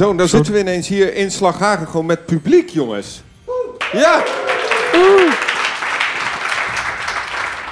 Zo, dan zitten we ineens hier in Slaghagen gewoon met publiek, jongens. Ja!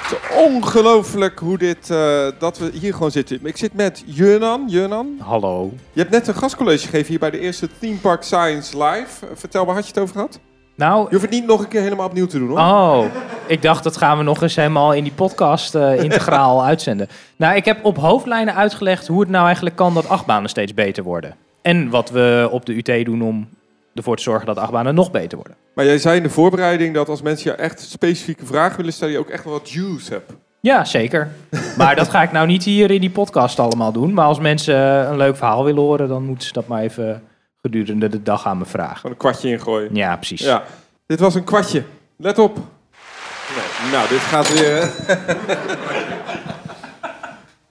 Het is ongelooflijk hoe dit, eh, dat we hier gewoon zitten. Ik zit met Jurnan. Jurnan, Hallo. je hebt net een gastcollege gegeven hier bij de eerste Theme Park Science Live. Eh, Vertel, waar had je het over gehad? Nou, Je hoeft het niet nog een keer helemaal opnieuw te doen, hoor. oh, ik dacht dat gaan we nog eens helemaal in die podcast eh, integraal uitzenden. Nou, ik heb op hoofdlijnen uitgelegd hoe het nou eigenlijk kan dat achtbanen steeds beter worden. En wat we op de UT doen om ervoor te zorgen dat achtbanen nog beter worden. Maar jij zei in de voorbereiding dat als mensen je echt specifieke vragen willen stellen, je ook echt wel wat juice hebt. Ja, zeker. Maar dat ga ik nou niet hier in die podcast allemaal doen. Maar als mensen een leuk verhaal willen horen, dan moeten ze dat maar even gedurende de dag aan me vragen. Gewoon een kwartje ingooien. Ja, precies. Ja, dit was een kwartje. Let op. Nee, nou, dit gaat weer.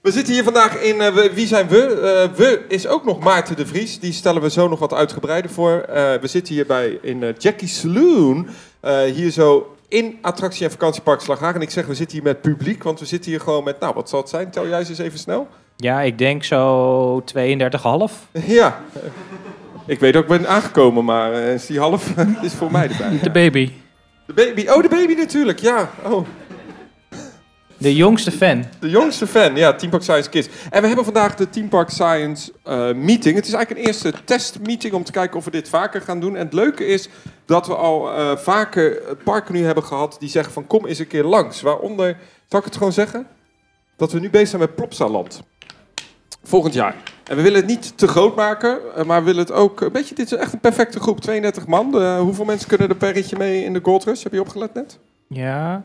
we zitten hier vandaag in. eh, wie zijn we? Eh, we is ook nog Maarten de Vries. Die stellen we zo nog wat uitgebreider voor. Eh, we zitten hier bij in eh, Jackie Saloon. Eh, hier zo in attractie- en vakantiepark Slaghagen. En ik zeg, we zitten hier met publiek. Want we zitten hier gewoon met. Nou, wat zal het zijn? Tel jij eens even snel. Ja, ik denk zo 32,5. Ja. Ik weet ook, ik ben aangekomen, maar eh, is die half is voor mij erbij. De baby. De baby, oh de baby natuurlijk, ja. Oh, De jongste fan. de jongste fan, ja, Team Park Science Kids. En we hebben vandaag de Team Park Science eh, meeting. Het is eigenlijk een eerste testmeeting om te kijken of we dit vaker gaan doen. En het leuke is dat we al eh, vaker parken nu hebben gehad die zeggen van kom eens een keer langs. Waaronder, zal ik het gewoon zeggen? Dat we nu bezig zijn met Plopsaland. Volgend jaar. En we willen het niet te groot maken, eh, maar we willen het ook... Een beetje, dit is echt een perfecte groep, 32 man. Hoeveel mensen kunnen er per ritje mee in de Gold Rush? Heb je opgelet net? Ja.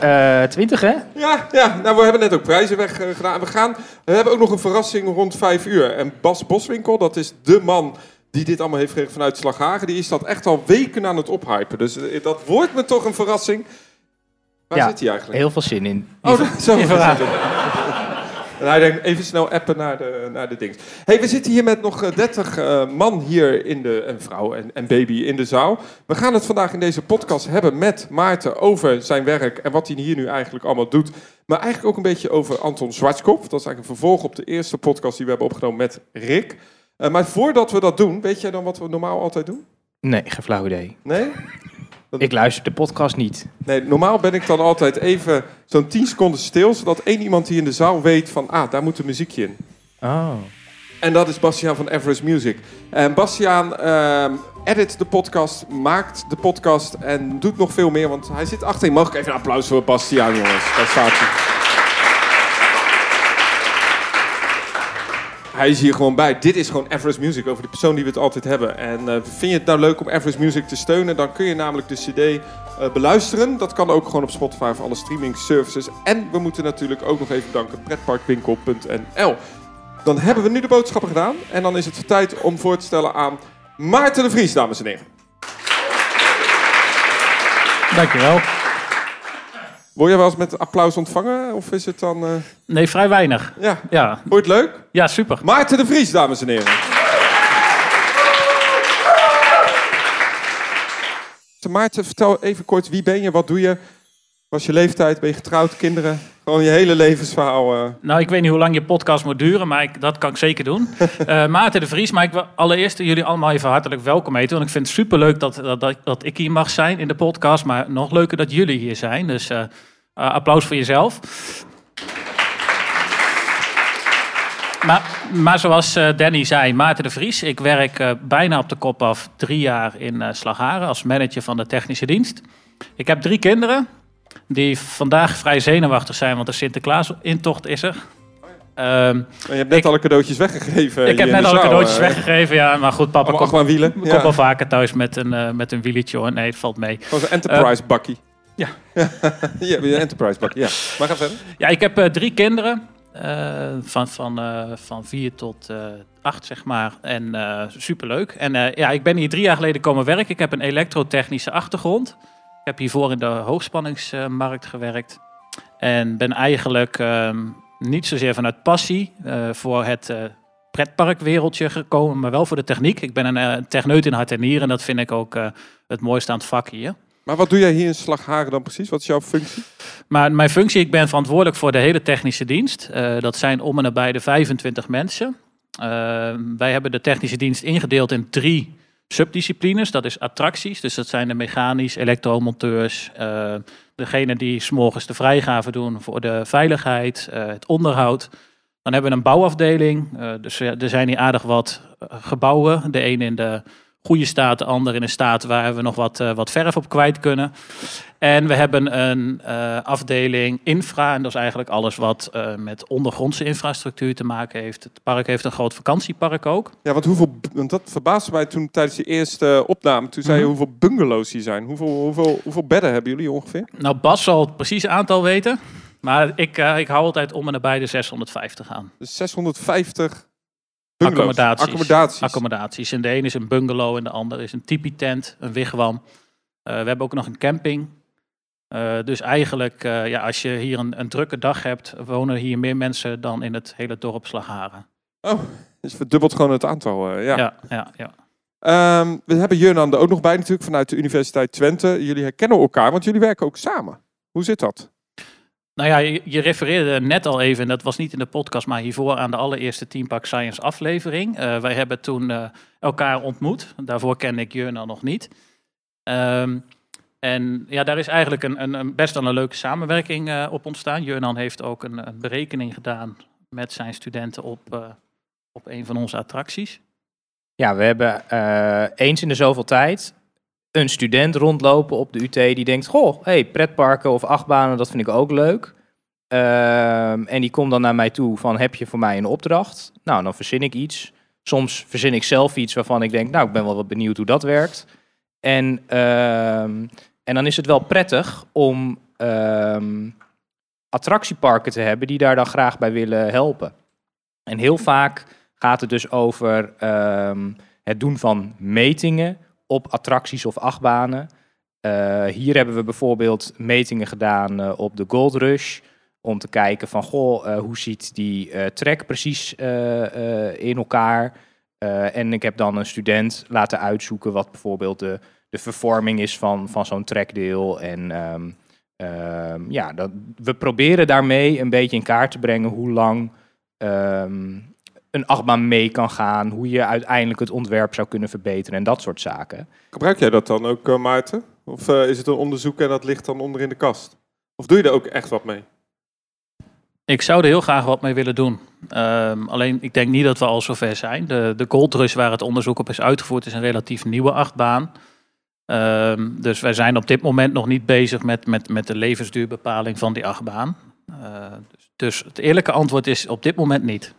Eh 20, hè? Ja, ja, nou we hebben net ook prijzen weggedaan. We, gaan, we hebben ook nog een verrassing rond vijf uur. En Bas Boswinkel, dat is de man die dit allemaal heeft gekregen vanuit Slaghagen, die is dat echt al weken aan het ophypen. Dus eh, dat wordt me toch een verrassing. Waar Ja, zit hij eigenlijk? Heel veel zin in. Oh, zo. En hij denkt even snel appen naar de, naar de dings. hey, we zitten hier met nog eh, 30 eh, man hier in de, en vrouw en, en baby in de zaal. We gaan het vandaag in deze podcast hebben met Maarten over zijn werk en wat hij hier nu eigenlijk allemaal doet. Maar eigenlijk ook een beetje over Anton Zwartskop. Dat is eigenlijk een vervolg op de eerste podcast die we hebben opgenomen met Rick. Eh, maar voordat we dat doen, weet jij dan wat we normaal altijd doen? Nee, geen flauw idee. Nee? Ik luister de podcast niet. Nee, normaal ben ik dan altijd even zo'n 10 seconden stil, zodat één iemand hier in de zaal weet van, ah, daar moet een muziekje in. Oh. En dat is Bastiaan van Everest Music. En Bastiaan ehm, edit de podcast, maakt de podcast en doet nog veel meer, want hij zit achterin. Mag ik even een applaus voor Bastiaan, jongens? Daar staat hij. Hij is hier gewoon bij. Dit is gewoon Everest Music, over de persoon die we het altijd hebben. En eh, vind je het nou leuk om Everest Music te steunen, dan kun je namelijk de CD eh, beluisteren. Dat kan ook gewoon op Spotify of alle streaming services. En we moeten natuurlijk ook nog even danken pretparkwinkel.nl. Dan hebben we nu de boodschappen gedaan. En dan is het tijd om voor te stellen aan Maarten de Vries, dames en heren. Dankjewel. Word je wel eens met applaus ontvangen? Of is het dan... eh, Nee, vrij weinig. Ja, Ja, vond je het leuk? ja super. Maarten de Vries, dames en heren. Maarten, vertel even kort, wie ben je, wat doe je? Wat is je leeftijd? Ben je getrouwd, kinderen? Gewoon je hele levensverhaal. eh. Nou, ik weet niet hoe lang je podcast moet duren, maar ik, dat kan ik zeker doen. Eh, Maarten de Vries, maar ik wil allereerst jullie allemaal even hartelijk welkom heten. Want ik vind het superleuk dat, dat, dat, dat ik hier mag zijn in de podcast, maar nog leuker dat jullie hier zijn. Dus eh, applaus voor jezelf. Maar, maar zoals Danny zei, Maarten de Vries. Ik werk bijna op de kop af drie jaar in Slagharen als manager van de technische dienst. Ik heb drie kinderen die vandaag vrij zenuwachtig zijn, want de Sinterklaas-intocht is er. Ehm, En je hebt net Ik- alle cadeautjes weggegeven. ik heb net alle cadeautjes eh. weggegeven, ja. Maar goed, papa komt kom Ja. wel vaker thuis met een, eh, met een wieltje. hoor. Nee, het valt mee. Gewoon zo'n enterprise bakkie. ja. ja, een enterprise bakkie, ja. Maar ga verder. Ja, ik heb eh, drie kinderen. eh, van, van, eh, van vier tot eh, acht, zeg maar. En eh, superleuk. En eh, ja, ik ben hier drie jaar geleden komen werken. Ik heb een elektrotechnische achtergrond. Ik heb hiervoor in de hoogspanningsmarkt gewerkt. En ben eigenlijk ehm, niet zozeer vanuit passie eh, voor het eh, pretparkwereldje gekomen, maar wel voor de techniek. Ik ben een eh, techneut in hart en nieren en dat vind ik ook het mooiste aan het vak hier. Maar wat doe jij hier in Slagharen dan precies? Wat is jouw functie? Maar mijn functie, ik ben verantwoordelijk voor de hele technische dienst. Dat zijn om en nabij de 25 mensen. Eh, wij hebben de technische dienst ingedeeld in drie subdisciplines. Dat is attracties, dus dat zijn de mechanisch, elektromonteurs, uh, degene die s'morgens de vrijgave doen voor de veiligheid, uh, het onderhoud. Dan hebben we een bouwafdeling, dus er zijn hier aardig wat gebouwen. De een in de goede staat, de ander in een staat waar we nog wat, uh, wat verf op kwijt kunnen. En we hebben een uh, afdeling infra, en dat is eigenlijk alles wat uh, met ondergrondse infrastructuur te maken heeft. Het park heeft een groot vakantiepark ook. Ja, want, hoeveel, want dat verbaasde mij toen tijdens de eerste opname. Toen zei je mm -hmm. hoeveel bungalows hier zijn. Hoeveel, hoeveel, hoeveel bedden hebben jullie ongeveer? Nou, Bas zal het precieze aantal weten. Maar ik, ik hou altijd om en nabij de 650 aan. Dus 650 Accommodaties. Accommodaties. Accommodaties. En de ene is een bungalow en de andere is een tipi-tent, een wigwam. Uh, we hebben ook nog een camping. Uh, dus eigenlijk, uh, ja, als je hier een, een, drukke dag hebt, wonen hier meer mensen dan in het hele dorp Slagharen. Oh, dus verdubbelt gewoon het aantal, ja. Ja, ja, ja. Um, we hebben Jurnan er ook nog bij natuurlijk vanuit de Universiteit Twente. Jullie herkennen elkaar, want jullie werken ook samen. Hoe zit dat? Nou ja, je, refereerde net al even, en dat was niet in de podcast, maar hiervoor aan de allereerste Team Park Science aflevering. Uh, wij hebben toen uh, elkaar ontmoet. Daarvoor kende ik Jurna nog niet. Um, en ja, daar is eigenlijk een, een, best wel een leuke samenwerking uh, op ontstaan. Jurnan heeft ook een, een, berekening gedaan met zijn studenten op, op een van onze attracties. Ja, we hebben eens in de zoveel tijd een student rondlopen op de UT die denkt: Goh, hey, pretparken of achtbanen, dat vind ik ook leuk. Um, en die komt dan naar mij toe van: Heb je voor mij een opdracht? Nou, dan verzin ik iets. Soms verzin ik zelf iets waarvan ik denk: Nou, ik ben wel wat benieuwd hoe dat werkt. En, um, en dan is het wel prettig om um, attractieparken te hebben die daar dan graag bij willen helpen. En heel vaak gaat het dus over het doen van metingen op attracties of achtbanen. Uh, hier hebben we bijvoorbeeld metingen gedaan uh, op de Gold Rush. Om te kijken van, goh, uh, hoe ziet die track precies in elkaar? en ik heb dan een student laten uitzoeken wat bijvoorbeeld de, de vervorming is van, van zo'n trackdeel. En um, um, ja, dat, we proberen daarmee een beetje in kaart te brengen hoe lang um, een achtbaan mee kan gaan, hoe je uiteindelijk het ontwerp zou kunnen verbeteren en dat soort zaken. Gebruik jij dat dan ook, uh, Maarten? Of uh, is het een onderzoek en dat ligt dan onder in de kast? Of doe je er ook echt wat mee? Ik zou er heel graag wat mee willen doen. Um, alleen ik denk niet dat we al zover zijn. De, de Gold Rush waar het onderzoek op is uitgevoerd is een relatief nieuwe achtbaan. Um, dus wij zijn op dit moment nog niet bezig met, met, met de levensduurbepaling van die achtbaan. Uh, dus, dus het eerlijke antwoord is op dit moment niet.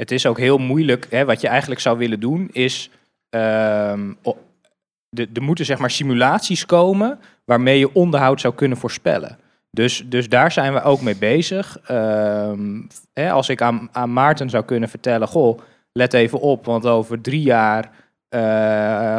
Het is ook heel moeilijk. Hè, wat je eigenlijk zou willen doen is. Um, er moeten zeg maar simulaties komen waarmee je onderhoud zou kunnen voorspellen. Dus, dus daar zijn we ook mee bezig. Um, hè, als ik aan, aan Maarten zou kunnen vertellen: Goh, let even op, want over drie jaar uh,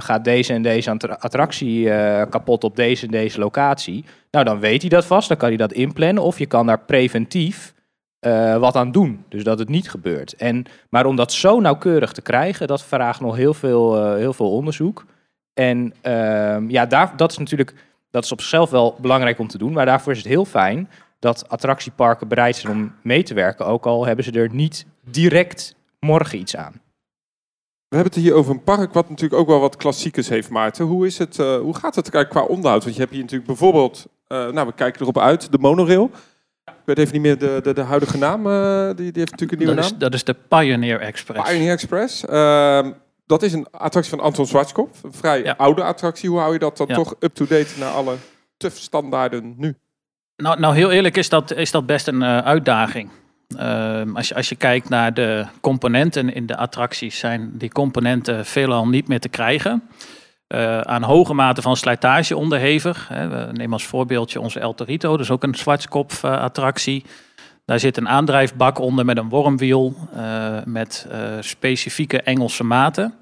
gaat deze en deze attractie uh, kapot op deze en deze locatie. Nou, dan weet hij dat vast, dan kan hij dat inplannen. Of je kan daar preventief uh, wat aan doen. Dus dat het niet gebeurt. En, maar om dat zo nauwkeurig te krijgen, dat vraagt nog heel veel, uh, heel veel onderzoek. En uh, ja, daar, dat is natuurlijk dat is op zichzelf wel belangrijk om te doen. Maar daarvoor is het heel fijn dat attractieparken bereid zijn om mee te werken. Ook al hebben ze er niet direct morgen iets aan. We hebben het hier over een park wat natuurlijk ook wel wat klassiekers heeft, Maarten. Hoe, is het, uh, hoe gaat het qua onderhoud? Want je hebt hier natuurlijk bijvoorbeeld, nou we kijken erop uit, de monorail. Weet even niet meer de, de, de huidige naam. Uh, die, die heeft natuurlijk een nieuwe dat naam. Is, dat is de Pioneer Express. Pioneer Express. Uh, dat is een attractie van Anton Schwarzkopf. Een vrij ja. oude attractie. Hoe hou je dat dan ja. toch up-to-date naar alle TUF standaarden nu? Nou, nou, heel eerlijk is dat, is dat best een uh, uitdaging. Uh, als, je, als je kijkt naar de componenten in de attracties, zijn die componenten veelal niet meer te krijgen. Uh, aan hoge mate van slijtage onderhevig. We nemen als voorbeeldje onze El Torito, is ook een zwartskopf uh, attractie. Daar zit een aandrijfbak onder met een wormwiel uh, met specifieke Engelse maten.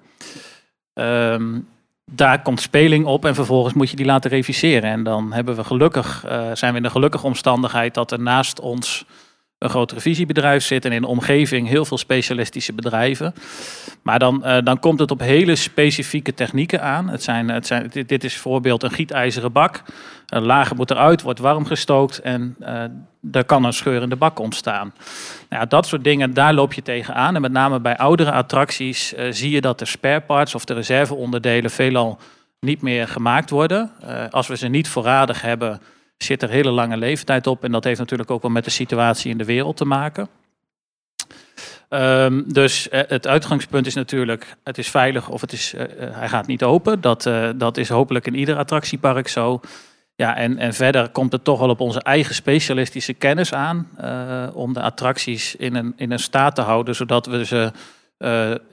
Um, daar komt speling op en vervolgens moet je die laten reviseren. En dan hebben we gelukkig, zijn we in de gelukkige omstandigheid dat er naast ons een groot revisiebedrijf zit en in de omgeving heel veel specialistische bedrijven. Maar dan, eh, dan komt het op hele specifieke technieken aan. Het zijn, het zijn, dit, is bijvoorbeeld een gietijzeren bak. Een lager moet eruit, wordt warm gestookt en uh, er kan een scheur in de bak ontstaan. Nou, dat soort dingen, daar loop je tegenaan. En met name bij oudere attracties uh, zie je dat de spare parts of de reserveonderdelen veelal niet meer gemaakt worden. als we ze niet voorradig hebben, zit er hele lange leeftijd op. En dat heeft natuurlijk ook wel met de situatie in de wereld te maken. Um, dus uh, het uitgangspunt is natuurlijk, het is veilig of het is, uh, hij gaat niet open. Dat, dat is hopelijk in ieder attractiepark zo. Ja, en, en verder komt het toch wel op onze eigen specialistische kennis aan om de attracties in een, in een staat te houden, zodat we ze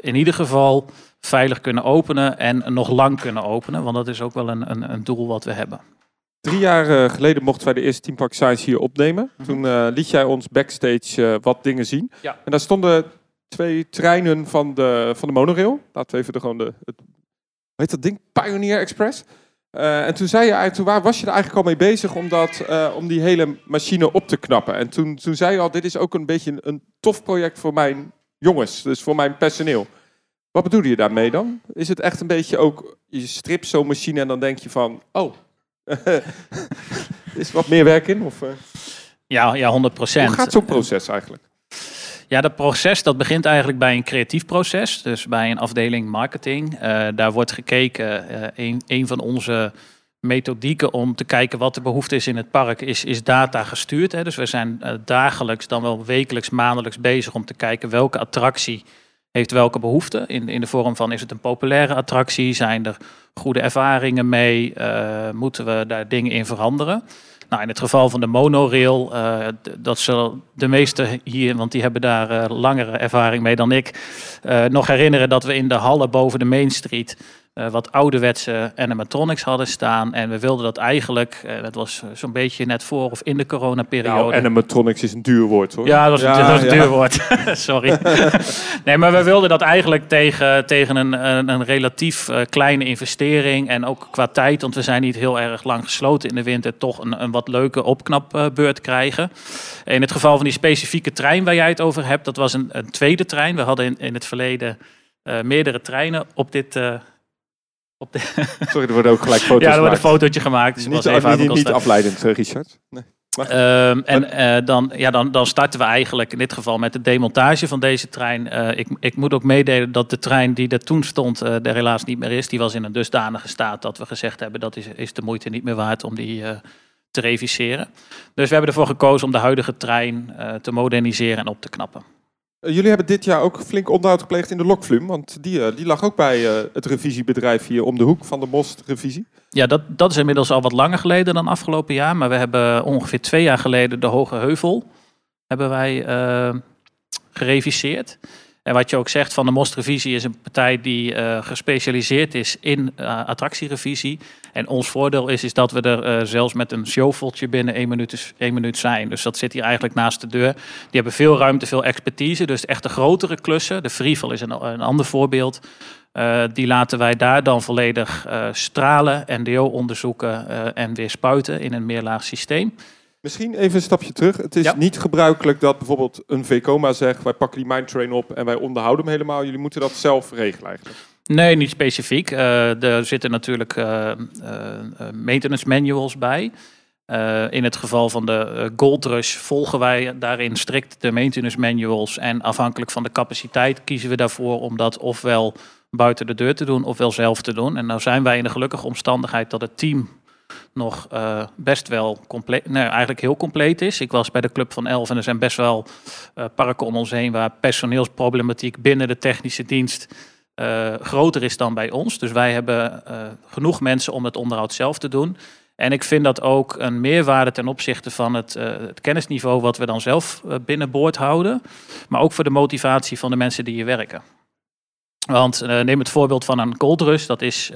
in ieder geval veilig kunnen openen en nog lang kunnen openen. Want dat is ook wel een, een, een doel wat we hebben. Drie jaar geleden mochten wij de eerste Team Park Science hier opnemen. -hmm. Toen uh, liet jij ons backstage uh, wat dingen zien. Ja. En daar stonden twee treinen van de, van de monorail. Laten we even de, gewoon de, het, hoe heet dat ding? Pioneer Express. Uh, en toen zei je eigenlijk, toen waar was je er eigenlijk al mee bezig om, dat, om die hele machine op te knappen. En toen, toen zei je al, dit is ook een beetje een, een tof project voor mijn jongens, dus voor mijn personeel. Wat bedoelde je daarmee dan? Is het echt een beetje ook, je stript zo'n machine en dan denk je van, oh, is wat meer werk in? Of, uh? ja, ja, 100 procent. Hoe gaat zo'n proces eigenlijk? Ja, dat proces dat begint eigenlijk bij een creatief proces. Dus bij een afdeling marketing. Uh, daar wordt gekeken, uh, een, een van onze methodieken om te kijken wat de behoefte is in het park, is, is data gestuurd. Hè. Dus we zijn dagelijks, dan wel wekelijks, maandelijks bezig om te kijken welke attractie heeft welke behoefte. In, in de vorm van is het een populaire attractie? Zijn er goede ervaringen mee? Uh, moeten we daar dingen in veranderen? Nou, in het geval van de monorail, uh, dat zullen de meesten hier, want die hebben daar uh, langere ervaring mee dan ik, nog herinneren dat we in de hallen boven de Main Street uh, wat ouderwetse animatronics hadden staan. En we wilden dat eigenlijk, uh, dat was zo'n beetje net voor of in de coronaperiode. Nou, animatronics is een duur woord hoor. Ja, dat was, ja, dat was een ja. duur woord. Sorry. nee, maar we wilden dat eigenlijk tegen, tegen een, een, een relatief uh, kleine investering. En ook qua tijd, want we zijn niet heel erg lang gesloten in de winter, toch een, een wat leuke opknapbeurt krijgen. In het geval van die specifieke trein waar jij het over hebt, dat was een, een tweede trein. We hadden in, in het verleden meerdere treinen op dit op de Sorry, er worden ook gelijk foto's Ja, er wordt gemaakt. een fotootje gemaakt. Dus niet, was even niet, niet afleidend, Richard. Nee. Um, en uh, dan, ja, dan, dan starten we eigenlijk in dit geval met de demontage van deze trein. Uh, ik, ik moet ook meedelen dat de trein die er toen stond uh, er helaas niet meer is. Die was in een dusdanige staat dat we gezegd hebben dat is, is de moeite niet meer waard om die te reviseren. Dus we hebben ervoor gekozen om de huidige trein te moderniseren en op te knappen. Jullie hebben dit jaar ook flink onderhoud gepleegd in de Lokvlum, want die, die lag ook bij uh, het revisiebedrijf hier om de hoek van de Most Revisie. Ja, dat, dat is inmiddels al wat langer geleden dan afgelopen jaar, maar we hebben ongeveer twee jaar geleden de Hoge Heuvel hebben wij gereviseerd. En wat je ook zegt van de Most Revisie is een partij die uh, gespecialiseerd is in uh, attractierevisie. En ons voordeel is, is dat we er uh, zelfs met een showveltje binnen één minuut, één minuut zijn. Dus dat zit hier eigenlijk naast de deur. Die hebben veel ruimte, veel expertise. Dus echt de grotere klussen. De Freeval is een, een ander voorbeeld. Die laten wij daar dan volledig stralen, NDO onderzoeken en weer spuiten in een meerlaag systeem. Misschien even een stapje terug. Het is ja. niet gebruikelijk dat bijvoorbeeld een VCOMA zegt... wij pakken die mindtrain op en wij onderhouden hem helemaal. Jullie moeten dat zelf regelen eigenlijk. Nee, niet specifiek. Uh, er zitten natuurlijk uh, uh, maintenance manuals bij. in het geval van de Gold Rush volgen wij daarin strikt de maintenance manuals. En afhankelijk van de capaciteit kiezen we daarvoor om dat ofwel buiten de deur te doen ofwel zelf te doen. En nou zijn wij in de gelukkige omstandigheid dat het team nog uh, best wel compleet, eigenlijk heel compleet is. Ik was bij de Club van Elf en er zijn best wel uh, parken om ons heen waar personeelsproblematiek binnen de technische dienst uh, groter is dan bij ons. Dus wij hebben genoeg mensen om het onderhoud zelf te doen. En ik vind dat ook een meerwaarde ten opzichte van het, het kennisniveau wat we dan zelf binnenboord houden. Maar ook voor de motivatie van de mensen die hier werken. Want neem het voorbeeld van een Gold Rush, dat is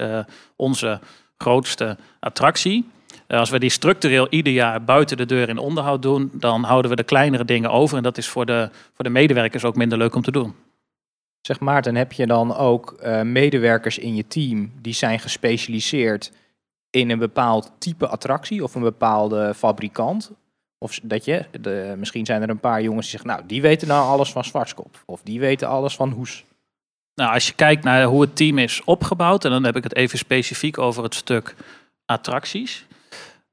onze grootste attractie. Als we die structureel ieder jaar buiten de deur in onderhoud doen, dan houden we de kleinere dingen over. En dat is voor de, voor de medewerkers ook minder leuk om te doen. Zeg Maarten, heb je dan ook uh, medewerkers in je team die zijn gespecialiseerd in een bepaald type attractie of een bepaalde fabrikant? Of dat je, de, misschien zijn er een paar jongens die zeggen, nou, die weten nou alles van Zwartskop. Of die weten alles van Hoes. Nou, als je kijkt naar hoe het team is opgebouwd, en dan heb ik het even specifiek over het stuk attracties,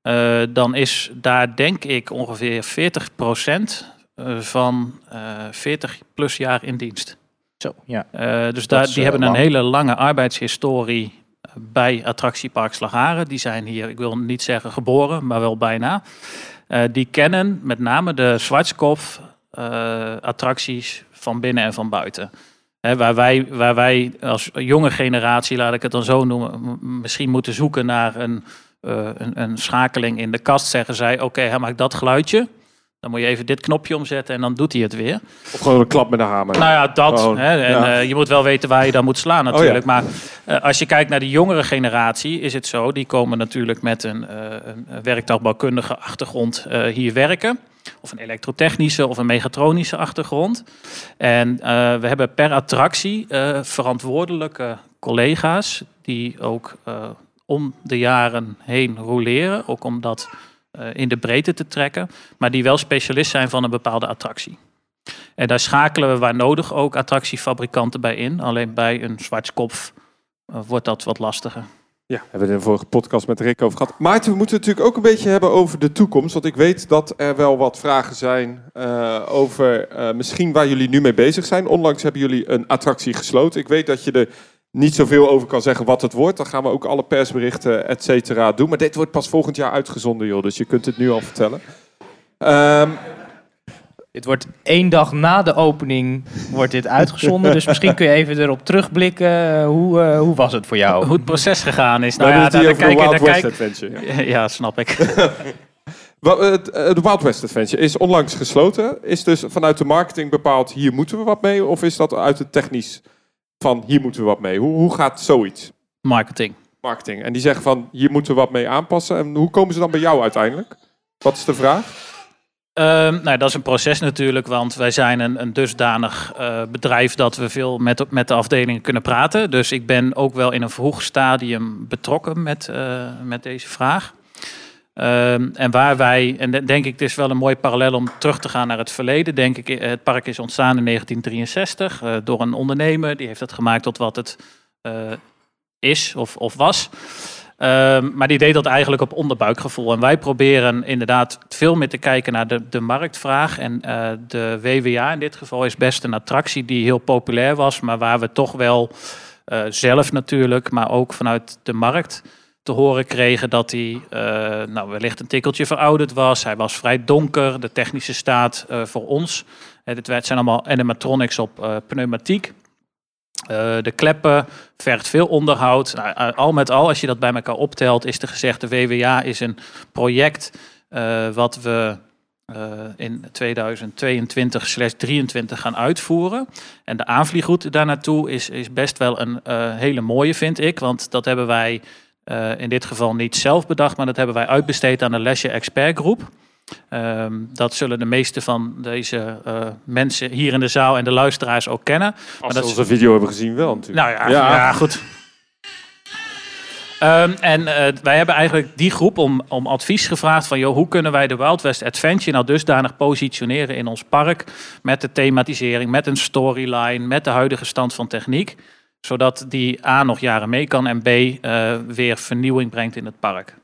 eh, dan is daar denk ik ongeveer 40% eh, van eh 40 plus jaar in dienst. Zo, ja. Dus daar, die hebben een hele lange arbeidshistorie bij attractiepark Slagharen. Die zijn hier, ik wil niet zeggen geboren, maar wel bijna. Die kennen met name de eh, attracties van binnen en van buiten. Waar, wij, waar wij als jonge generatie, laat ik het dan zo noemen, misschien moeten zoeken naar een, eh, een, een schakeling in de kast, zeggen zij: Oké, hij maakt dat geluidje. Dan moet je even dit knopje omzetten en dan doet hij het weer. Of gewoon een klap met een hamer. Nou ja, dat. Gewoon, hè, en, ja. eh, je moet wel weten waar je dan moet slaan natuurlijk. Oh ja. Maar eh, als je kijkt naar de jongere generatie, is het zo. Die komen natuurlijk met een, eh een werktuigbouwkundige achtergrond hier werken. Of een elektrotechnische of een mechatronische achtergrond. En we hebben per attractie verantwoordelijke collega's die ook om de jaren heen roleren. Ook om dat eh, in de breedte te trekken. Maar die wel specialist zijn van een bepaalde attractie. En daar schakelen we waar nodig ook attractiefabrikanten bij in. Alleen bij een zwartskopf eh, wordt dat wat lastiger. Ja, hebben we in de vorige podcast met Rick over gehad. Maarten, we moeten het natuurlijk ook een beetje hebben over de toekomst. Want ik weet dat er wel wat vragen zijn eh, over eh, misschien waar jullie nu mee bezig zijn. Onlangs hebben jullie een attractie gesloten. Ik weet dat je er niet zoveel over kan zeggen wat het wordt. Dan gaan we ook alle persberichten, et cetera, doen. Maar dit wordt pas volgend jaar uitgezonden, joh. Dus je kunt het nu al vertellen. Ehm, Dit wordt één dag na de opening wordt dit uitgezonden. dus misschien kun je even erop terugblikken. Hoe, eh, hoe was het voor jou? Hoe het proces gegaan is. we Nou ja, daar, kijken, Wild daar West kijken. Adventure. Ja. Ja, snap ik. Eh, De Wild West Adventure is onlangs gesloten. Is dus vanuit de marketing bepaald, hier moeten we wat mee? Of is dat uit het technisch van, hier moeten we wat mee? Hoe, hoe gaat zoiets? Marketing. Marketing. En die zeggen van, hier moeten we wat mee aanpassen. En hoe komen ze dan bij jou uiteindelijk? Wat is de vraag? Ehm, nou, dat is een proces natuurlijk, want wij zijn een, een dusdanig eh, bedrijf dat we veel met, met de afdelingen kunnen praten. Dus ik ben ook wel in een vroeg stadium betrokken met, eh, met deze vraag. Ehm, en waar wij, en de- denk ik, het is wel een mooi parallel om terug te gaan naar het verleden. Denk ik, eh, het park is ontstaan in 1963 eh, door een ondernemer. Die heeft het gemaakt tot wat het eh, is of, of was. Ehm, maar die deed dat eigenlijk op onderbuikgevoel. En wij proberen inderdaad veel meer te kijken naar de, de marktvraag. En de WWA in dit geval is best een attractie die heel populair was, maar waar we toch wel zelf natuurlijk, maar ook vanuit de markt te horen kregen dat hij eh, nou, wellicht een tikkeltje verouderd was. Hij was vrij donker, de technische staat eh, voor ons. Eh, dit werd- zijn allemaal animatronics op eh, pneumatiek. Eh, de kleppen vergt veel onderhoud. Nou, eh, al met al, als je dat bij elkaar optelt, is er gezegd: de WWA is een project eh, wat we eh, in 2022-23 gaan uitvoeren. En de aanvliegroute daar naartoe is, is best wel een eh, hele mooie, vind ik. Want dat hebben wij eh, in dit geval niet zelf bedacht, maar dat hebben wij uitbesteed aan de Lesje Expert Groep. Ehm, dat zullen de meeste van deze eh, mensen hier in de zaal en de luisteraars ook kennen. Als dat ze is- onze video hebben gezien wel natuurlijk. Nou ja, ja. goed. Ehm, en eh, wij hebben eigenlijk die groep om, om advies gevraagd van... Joh, hoe kunnen wij de Wild West Adventure nou dusdanig positioneren in ons park... met de thematisering, met een storyline, met de huidige stand van techniek... zodat die A nog jaren mee kan en B eh, weer vernieuwing brengt in het park.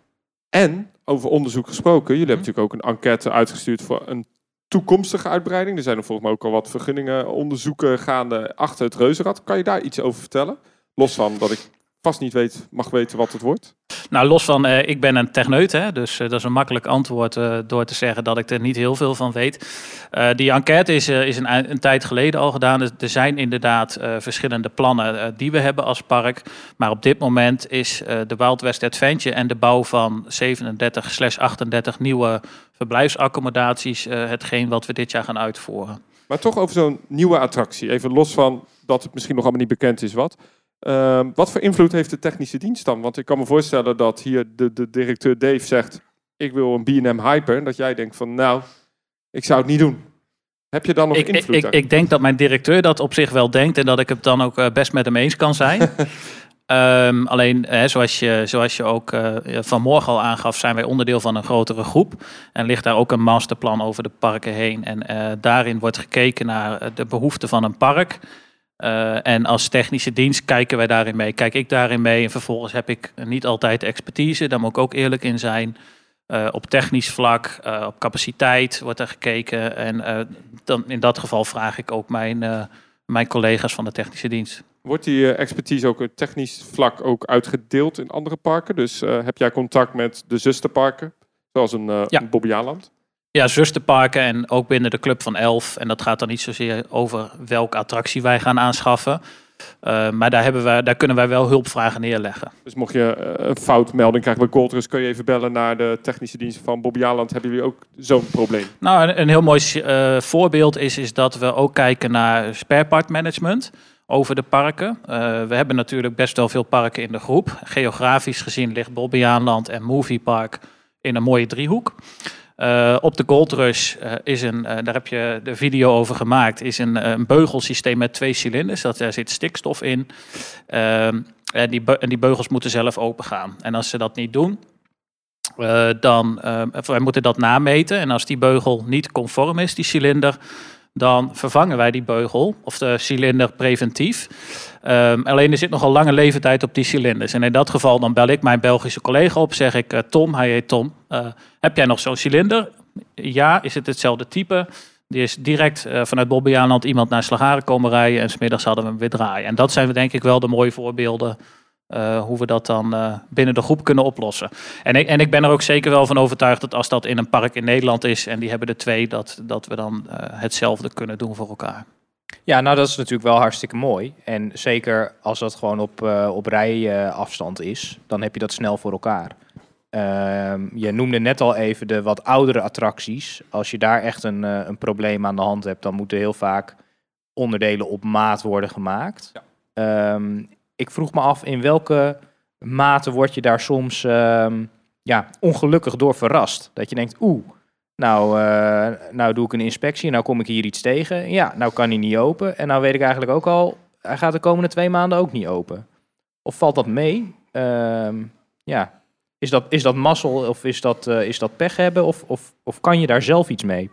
En, over onderzoek gesproken, jullie hebben Mhm. natuurlijk ook een enquête uitgestuurd voor een toekomstige uitbreiding. Er zijn er volgens mij ook al wat vergunningen, onderzoeken gaande achter het reuzenrad. Kan je daar iets over vertellen? Los van dat ik vast niet weet, mag weten wat het wordt. Nou, los van, eh, ik ben een techneut, hè, dus eh, dat is een makkelijk antwoord eh, door te zeggen dat ik er niet heel veel van weet. Die enquête is, is een, een tijd geleden al gedaan. Dus er zijn inderdaad verschillende plannen die we hebben als park. Maar op dit moment is de Wild West Adventure en de bouw van 37-38 nieuwe verblijfsaccommodaties hetgeen wat we dit jaar gaan uitvoeren. Maar toch over zo'n nieuwe attractie. Even los van dat het misschien nog allemaal niet bekend is wat. Ehm, wat voor invloed heeft de technische dienst dan? Want ik kan me voorstellen dat hier de, de directeur Dave zegt... ik wil een B&M Hyper. En dat jij denkt van nou, ik zou het niet doen. Heb je dan nog Ik, invloed ik, daar? ik denk dat mijn directeur dat op zich wel denkt en dat ik het dan ook eh, best met hem eens kan zijn. Ehm, alleen, hè, zoals, je, zoals je ook uh, vanmorgen al aangaf, zijn wij onderdeel van een grotere groep. En ligt daar ook een masterplan over de parken heen. En uh, daarin wordt gekeken naar de behoeften van een park. Uh, en als technische dienst kijken wij daarin mee. Kijk ik daarin mee en vervolgens heb ik niet altijd expertise, daar moet ik ook eerlijk in zijn. Uh, op technisch vlak, uh, op capaciteit wordt er gekeken. En dan, in dat geval vraag ik ook mijn, mijn collega's van de technische dienst. Wordt die expertise ook op technisch vlak ook uitgedeeld in andere parken? Dus heb jij contact met de zusterparken, zoals een, ja. een Bobbejaanland? Ja, zusterparken en ook binnen de Club van Elf. En dat gaat dan niet zozeer over welke attractie wij gaan aanschaffen. Uh, maar daar, hebben wij, daar kunnen wij wel hulpvragen neerleggen. Dus mocht je uh, een foutmelding krijgen bij Goldrus, kun je even bellen naar de technische diensten van Bobby Aland. Hebben jullie ook zo'n probleem? Nou, een, een heel mooi uh, voorbeeld is, is dat we ook kijken naar spare part management over de parken. we hebben natuurlijk best wel veel parken in de groep. Geografisch gezien ligt Bobby Aland en Movie Park in een mooie driehoek. Uh, op de Gold Rush uh, is een, uh, daar heb je de video over gemaakt, is een, een beugelsysteem met twee cilinders. Dat, daar zit stikstof in. Ehm, en, die, en die beugels moeten zelf open gaan. En als ze dat niet doen, dan wij moeten dat nameten. En als die beugel niet conform is, die cilinder, dan vervangen wij die beugel of de cilinder preventief. Um, alleen er zit nogal lange leeftijd op die cilinders. En in dat geval dan bel ik mijn Belgische collega op, zeg ik, uh, Tom, hij heet Tom, uh, heb jij nog zo'n cilinder? Ja, is het hetzelfde type? Die is direct uh, vanuit Bobbejaanland iemand naar Slagaren komen rijden en smiddags hadden we hem weer draaien. En dat zijn denk ik wel de mooie voorbeelden uh, hoe we dat dan uh, binnen de groep kunnen oplossen. En ik, en ik ben er ook zeker wel van overtuigd dat als dat in een park in Nederland is en die hebben er twee, dat, dat we dan uh, hetzelfde kunnen doen voor elkaar. Ja, nou dat is natuurlijk wel hartstikke mooi. En zeker als dat gewoon op, op rijafstand is, dan heb je dat snel voor elkaar. Ehm, je noemde net al even de wat oudere attracties. Als je daar echt een, een probleem aan de hand hebt, dan moeten heel vaak onderdelen op maat worden gemaakt. Ja. Um, ik vroeg me af in welke mate word je daar soms um, ja, ongelukkig door verrast. Dat je denkt, oeh, nou, uh, nou doe ik een inspectie nou kom ik hier iets tegen. Ja, nou kan hij niet open. En nou weet ik eigenlijk ook al, hij gaat de komende twee maanden ook niet open. Of valt dat mee? Um, ja, is dat, is dat mazzel of is dat, uh, is dat pech hebben? Of, of, of kan je daar zelf iets mee?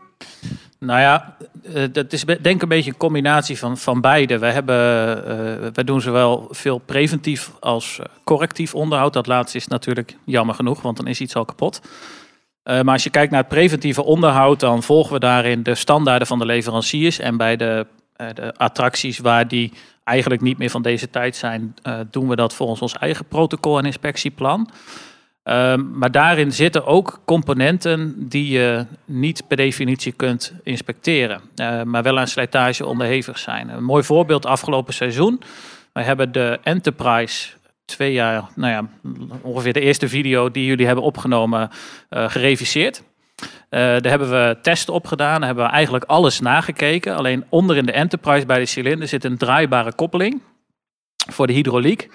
Nou ja, uh, dat is denk ik een beetje een combinatie van, van beide. Wij, hebben, uh, wij doen zowel veel preventief als correctief onderhoud. Dat laatste is natuurlijk jammer genoeg, want dan is iets al kapot. Maar als je kijkt naar het preventieve onderhoud, dan volgen we daarin de standaarden van de leveranciers. En bij de, de attracties waar die eigenlijk niet meer van deze tijd zijn, doen we dat volgens ons eigen protocol en inspectieplan. Um, maar daarin zitten ook componenten die je niet per definitie kunt inspecteren, uh, maar wel aan slijtage onderhevig zijn. Een mooi voorbeeld afgelopen seizoen. We hebben de Enterprise twee jaar, nou ja, ongeveer de eerste video die jullie hebben opgenomen, uh, gereviseerd. Uh, daar hebben we testen op gedaan. Hebben we eigenlijk alles nagekeken. Alleen onder in de Enterprise bij de cilinder zit een draaibare koppeling voor de hydrauliek.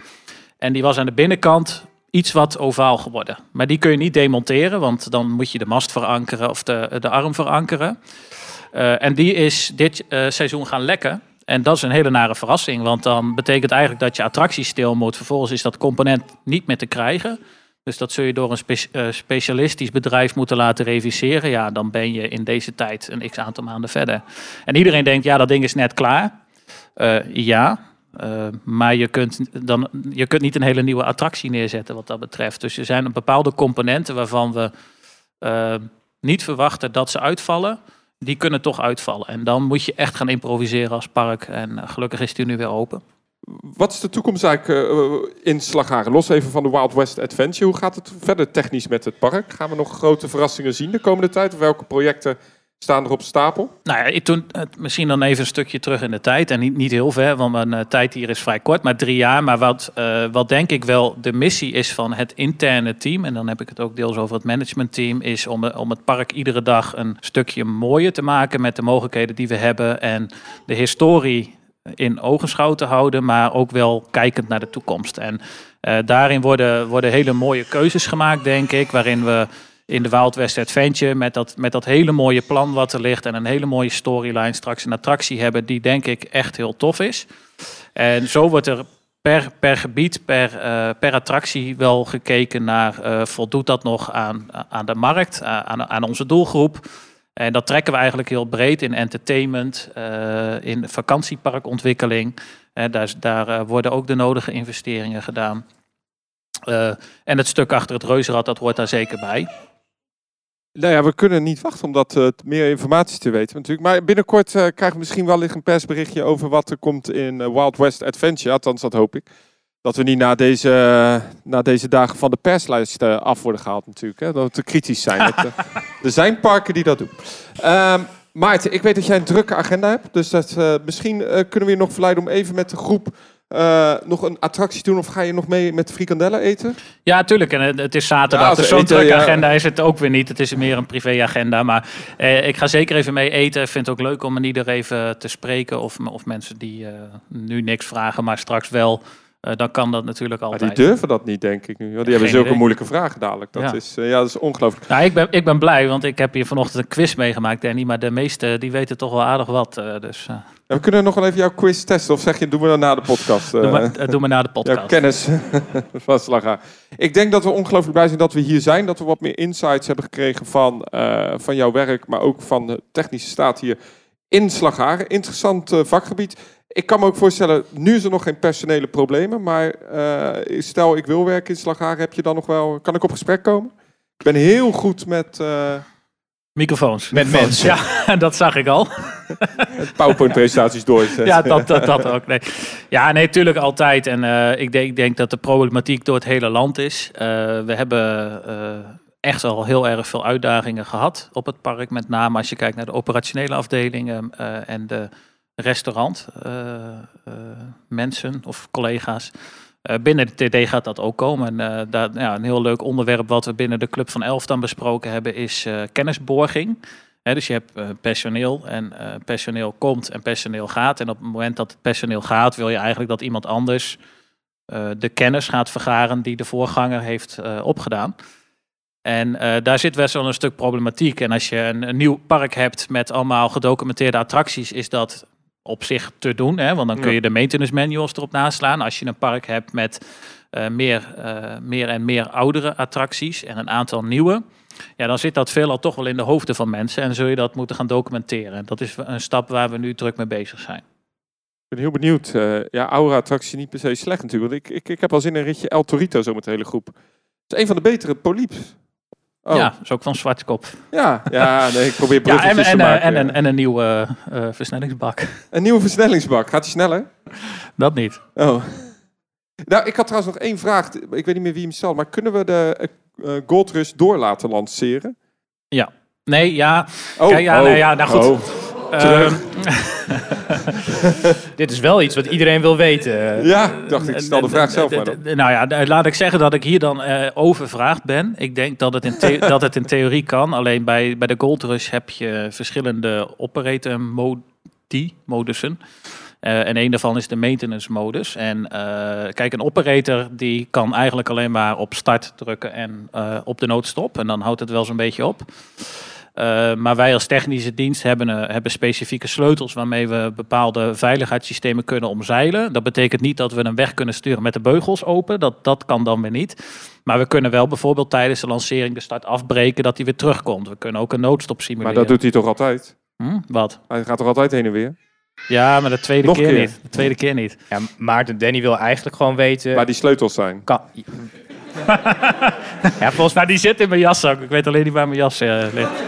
En die was aan de binnenkant iets wat ovaal geworden. Maar die kun je niet demonteren, want dan moet je de mast verankeren of de, de arm verankeren. Uh, en die is dit uh, seizoen gaan lekken. En dat is een hele nare verrassing, want dan betekent eigenlijk dat je attractie stil moet. Vervolgens is dat component niet meer te krijgen. Dus dat zul je door een uh, specialistisch bedrijf moeten laten reviseren. Ja, dan ben je in deze tijd een x aantal maanden verder. En iedereen denkt, ja, dat ding is net klaar. ja, uh, maar je kunt, dan, je kunt niet een hele nieuwe attractie neerzetten wat dat betreft. Dus er zijn bepaalde componenten waarvan we uh, niet verwachten dat ze uitvallen. Die kunnen toch uitvallen. En dan moet je echt gaan improviseren als park. En uh, gelukkig is die nu weer open. Wat is de toekomst eigenlijk in Slagharen? Los even van de Wild West Adventure. Hoe gaat het verder technisch met het park? Gaan we nog grote verrassingen zien de komende tijd? Welke projecten staan er op stapel? Nou ja, toen, misschien dan even een stukje terug in de tijd. En niet, niet heel ver, want mijn uh, tijd hier is vrij kort, maar drie jaar. Maar wat, uh, wat denk ik wel de missie is van het interne team... en dan heb ik het ook deels over het managementteam... is om, om het park iedere dag een stukje mooier te maken... met de mogelijkheden die we hebben en de historie in ogenschouw te houden... maar ook wel kijkend naar de toekomst. En daarin worden, worden hele mooie keuzes gemaakt, denk ik... waarin we in de Wild West Adventure. Met dat, met dat hele mooie plan wat er ligt. En een hele mooie storyline. Straks een attractie hebben die denk ik echt heel tof is. En zo wordt er per, per gebied, per, eh, per attractie wel gekeken naar eh, voldoet dat nog aan, aan de markt, aan, aan onze doelgroep. En dat trekken we eigenlijk heel breed in entertainment, eh, in vakantieparkontwikkeling. Daar, daar eh, worden ook de nodige investeringen gedaan. Eh, en het stuk achter het reuzenrad, dat hoort daar zeker bij. Nou ja, we kunnen niet wachten om dat eh, meer informatie te weten natuurlijk. Maar binnenkort eh, krijgen we misschien wel een persberichtje over wat er komt in eh, Wild West Adventure. Althans, dat hoop ik. Dat we niet na deze, na deze dagen van de perslijst af worden gehaald natuurlijk. Hè? Dat we te kritisch zijn. Het, er zijn parken die dat doen. Ehm, Maarten, ik weet dat jij een drukke agenda hebt. Dus dat, misschien kunnen we je nog verleiden om even met de groep eh, nog een attractie doen. Of ga je nog mee met frikandellen eten? Ja, tuurlijk. En het, het is zaterdag. Ja, dus zo'n ja. agenda is het ook weer niet. Het is meer een privéagenda. Maar eh, ik ga zeker even mee eten. Ik vind het ook leuk om ieder even te spreken. Of, of mensen die eh, nu niks vragen, maar straks wel. Eh, dan kan dat natuurlijk Maar altijd. die durven dat niet, denk ik nu. Want die hebben zulke idee. moeilijke vragen dadelijk. Dat, Ja. is, eh, ja, dat is ongelooflijk. Nou, ik ben, ik ben blij, want ik heb hier vanochtend een quiz meegemaakt, Danny. Maar de meeste die weten toch wel aardig wat. eh, dus Ja, we kunnen nog wel even jouw quiz testen. Of zeg je, doen we dan na de podcast? doe, maar, doe maar na de jouw podcast. kennis van Slaga. Ik denk dat we ongelooflijk blij zijn dat we hier zijn. Dat we wat meer insights hebben gekregen van, van jouw werk. Maar ook van de technische staat hier in Slagharen. Interessant vakgebied. Ik kan me ook voorstellen, nu is er nog geen personele problemen. Maar eh, stel ik wil werken in Slagharen, heb je dan nog wel... Kan ik op gesprek komen? Ik ben heel goed met eh, Microfoons. Met mensen. Ja, dat zag ik al. PowerPoint-presentaties doorzetten. Ja, dat, dat, dat ook. Nee. Ja, nee, natuurlijk altijd. En eh, ik, denk, ik denk dat de problematiek door het hele land is. Eh, we hebben eh, echt al heel erg veel uitdagingen gehad op het park. Met name als je kijkt naar de operationele afdelingen eh, en de restaurant eh, eh, mensen of collega's. Eh, binnen de TD gaat dat ook komen. En daar, ja, een heel leuk onderwerp wat we binnen de Club van Elf dan besproken hebben is kennisborging. Hè, dus je hebt personeel en personeel komt en personeel gaat. En op het moment dat het personeel gaat, wil je eigenlijk dat iemand anders de kennis gaat vergaren die de voorganger heeft opgedaan. En daar zit best wel een stuk problematiek. En als je een nieuw park hebt met allemaal gedocumenteerde attracties, is dat op zich te doen. Hè? Want dan kun je de maintenance manuals erop naslaan. Als je een park hebt met eh, meer, eh, meer en meer oudere attracties en een aantal nieuwe. Ja, dan zit dat veelal toch wel in de hoofden van mensen en zul je dat moeten gaan documenteren. En dat is een stap waar we nu druk mee bezig zijn. Ik ben heel benieuwd. Eh, ja, Aura attractie niet per se slecht natuurlijk. Want ik, ik, ik heb al zin in een ritje El Torito zo met de hele groep. Het is een van de betere polyps. Oh, Ja, ja. dat is ook van Zwartkop. Ja, nee, ik probeer Ja, en, en, te eh, maken. en, en, en een nieuwe eh, versnellingsbak. Een nieuwe versnellingsbak. Gaat die sneller? Dat niet. Oh. Nou, ik had trouwens nog één vraag. Ik weet niet meer wie hem stelt. Maar kunnen we de eh, eh, Gold Rush door laten lanceren? Nee, ja. Oh, Kijk, ja, oh, nee, ja, nou goed. oh. Ehm, Dit is wel iets wat iedereen wil weten. Ja, dacht ik stel de vraag zelf maar dan. Nou ja, laat ik zeggen dat ik hier dan eh overvraagd ben. Ik denk dat het in, dat het in theorie kan. Alleen bij, bij de Gold Rush heb je verschillende operator modi, modussen. Eh, en een daarvan is de maintenance modus. En eh, kijk, een operator die kan eigenlijk alleen maar op start drukken en op de noodstop. En dan houdt het wel zo'n beetje op. Eh, maar wij als technische dienst hebben, eh, hebben specifieke sleutels waarmee we bepaalde veiligheidssystemen kunnen omzeilen. Dat betekent niet dat we een weg kunnen sturen met de beugels open. Dat, dat kan dan weer niet. Maar we kunnen wel bijvoorbeeld tijdens de lancering de start afbreken dat hij weer terugkomt. We kunnen ook een noodstop Maar simuleren. dat doet hij toch altijd? Hm? Wat? Hij gaat toch altijd heen en weer? Ja, maar de tweede Nog keer, keer. niet. De tweede keer niet. Ja, Maarten Danny wil eigenlijk gewoon weten... Waar die sleutels zijn. Kan... ja, volgens, Nou, die zit in mijn jaszak. Ik weet alleen niet waar mijn jas eh, ligt.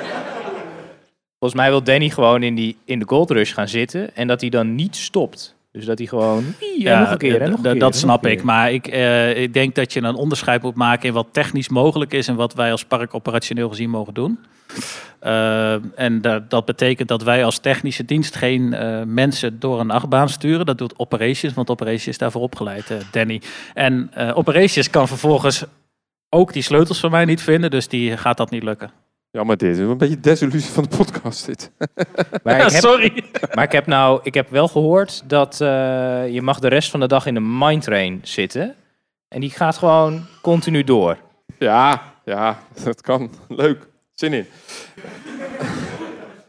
Volgens mij wil Danny gewoon in, die, in de Gold Rush gaan zitten en dat hij dan niet stopt. Dus dat hij gewoon... Ja, nog een keer, en nog een keer, dat snap ik. Maar ik, eh, ik denk dat je een onderscheid moet maken in wat technisch mogelijk is en wat wij als park operationeel gezien mogen doen. Eh, en da- dat betekent dat wij als technische dienst geen eh, mensen door een achtbaan sturen. Dat doet Operations, want Operations is daarvoor opgeleid, Danny. En Operations kan vervolgens ook die sleutels van mij niet vinden, dus die gaat dat niet lukken. Ja, maar dit is een beetje desillusie van de podcast dit. Maar ik heb, Sorry. maar ik heb nou, ik heb wel gehoord dat eh, je mag de rest van de dag in de mindtrain zitten. En die gaat gewoon continu door. Ja, ja, dat kan. Leuk. Zin in.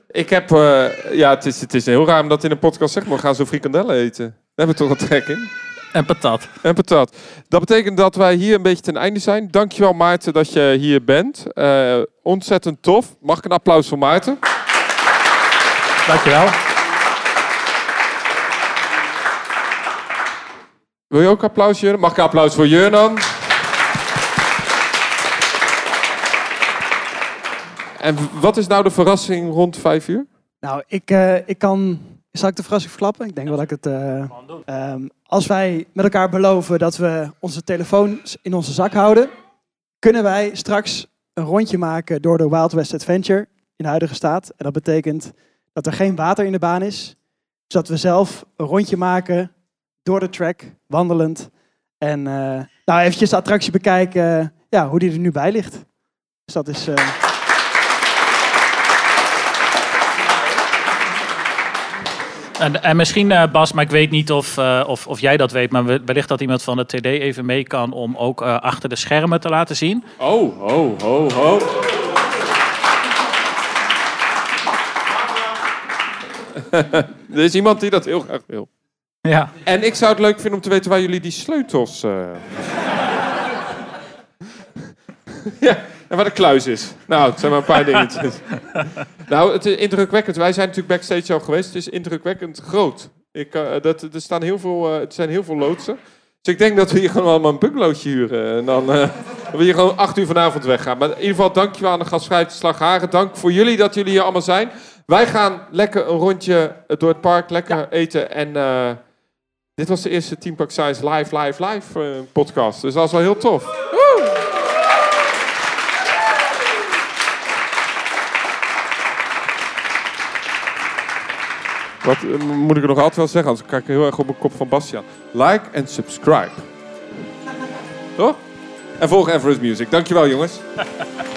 Ik heb, eh, ja, het is, het is heel raar om dat in een podcast te zeggen, maar we gaan zo frikandellen eten. Daar hebben we toch een trek in. En patat. En patat. Dat betekent dat wij hier een beetje ten einde zijn. Dankjewel Maarten dat je hier bent. Eh, ontzettend tof. Mag ik een applaus voor Maarten? Dankjewel. Wil je ook applaus, Jurnan? Mag ik een applaus voor Jurnan? En wat is nou de verrassing rond vijf uur? Nou, ik, eh, ik kan. Zal ik de verrassing verklappen? Ik denk wel dat ik het. eh, ehm, als wij met elkaar beloven dat we onze telefoons in onze zak houden, kunnen wij straks een rondje maken door de Wild West Adventure in de huidige staat. En dat betekent dat er geen water in de baan is, zodat we zelf een rondje maken door de track, wandelend. En eh, nou, eventjes de attractie bekijken, eh, ja, hoe die er nu bij ligt. Dus dat is. En, en misschien, eh, Bas, maar ik weet niet of, eh, of, of jij dat weet, maar we- wellicht dat iemand van de TD even mee kan om ook eh, achter de schermen te laten zien. Oh, ho, ho, ho. er is iemand die dat heel graag wil. Ja. En ik zou het leuk vinden om te weten waar jullie die sleutels... ja, en waar de kluis is. Nou, het zijn maar een paar dingetjes. nou, het is indrukwekkend. Wij zijn natuurlijk backstage al geweest. Het is indrukwekkend groot. Ik, eh, dat, er, staan heel veel, eh, er zijn heel veel loodsen. Dus ik denk dat we hier gewoon allemaal een bungalowtje huren. En dan dat we hier gewoon acht uur vanavond weggaan. Maar in ieder geval, dankjewel aan de gastvrijheid Slagharen. Dank voor jullie dat jullie hier allemaal zijn. Wij gaan lekker een rondje door het park, lekker eten. En dit was de eerste Team Park Science live, live, live podcast. Dus dat is wel heel tof. Wat eh, moet ik er nog altijd wel zeggen? Anders kijk ik heel erg op mijn kop van Bastiaan. Like en subscribe. Toch? En volg Everest Music. Dankjewel jongens.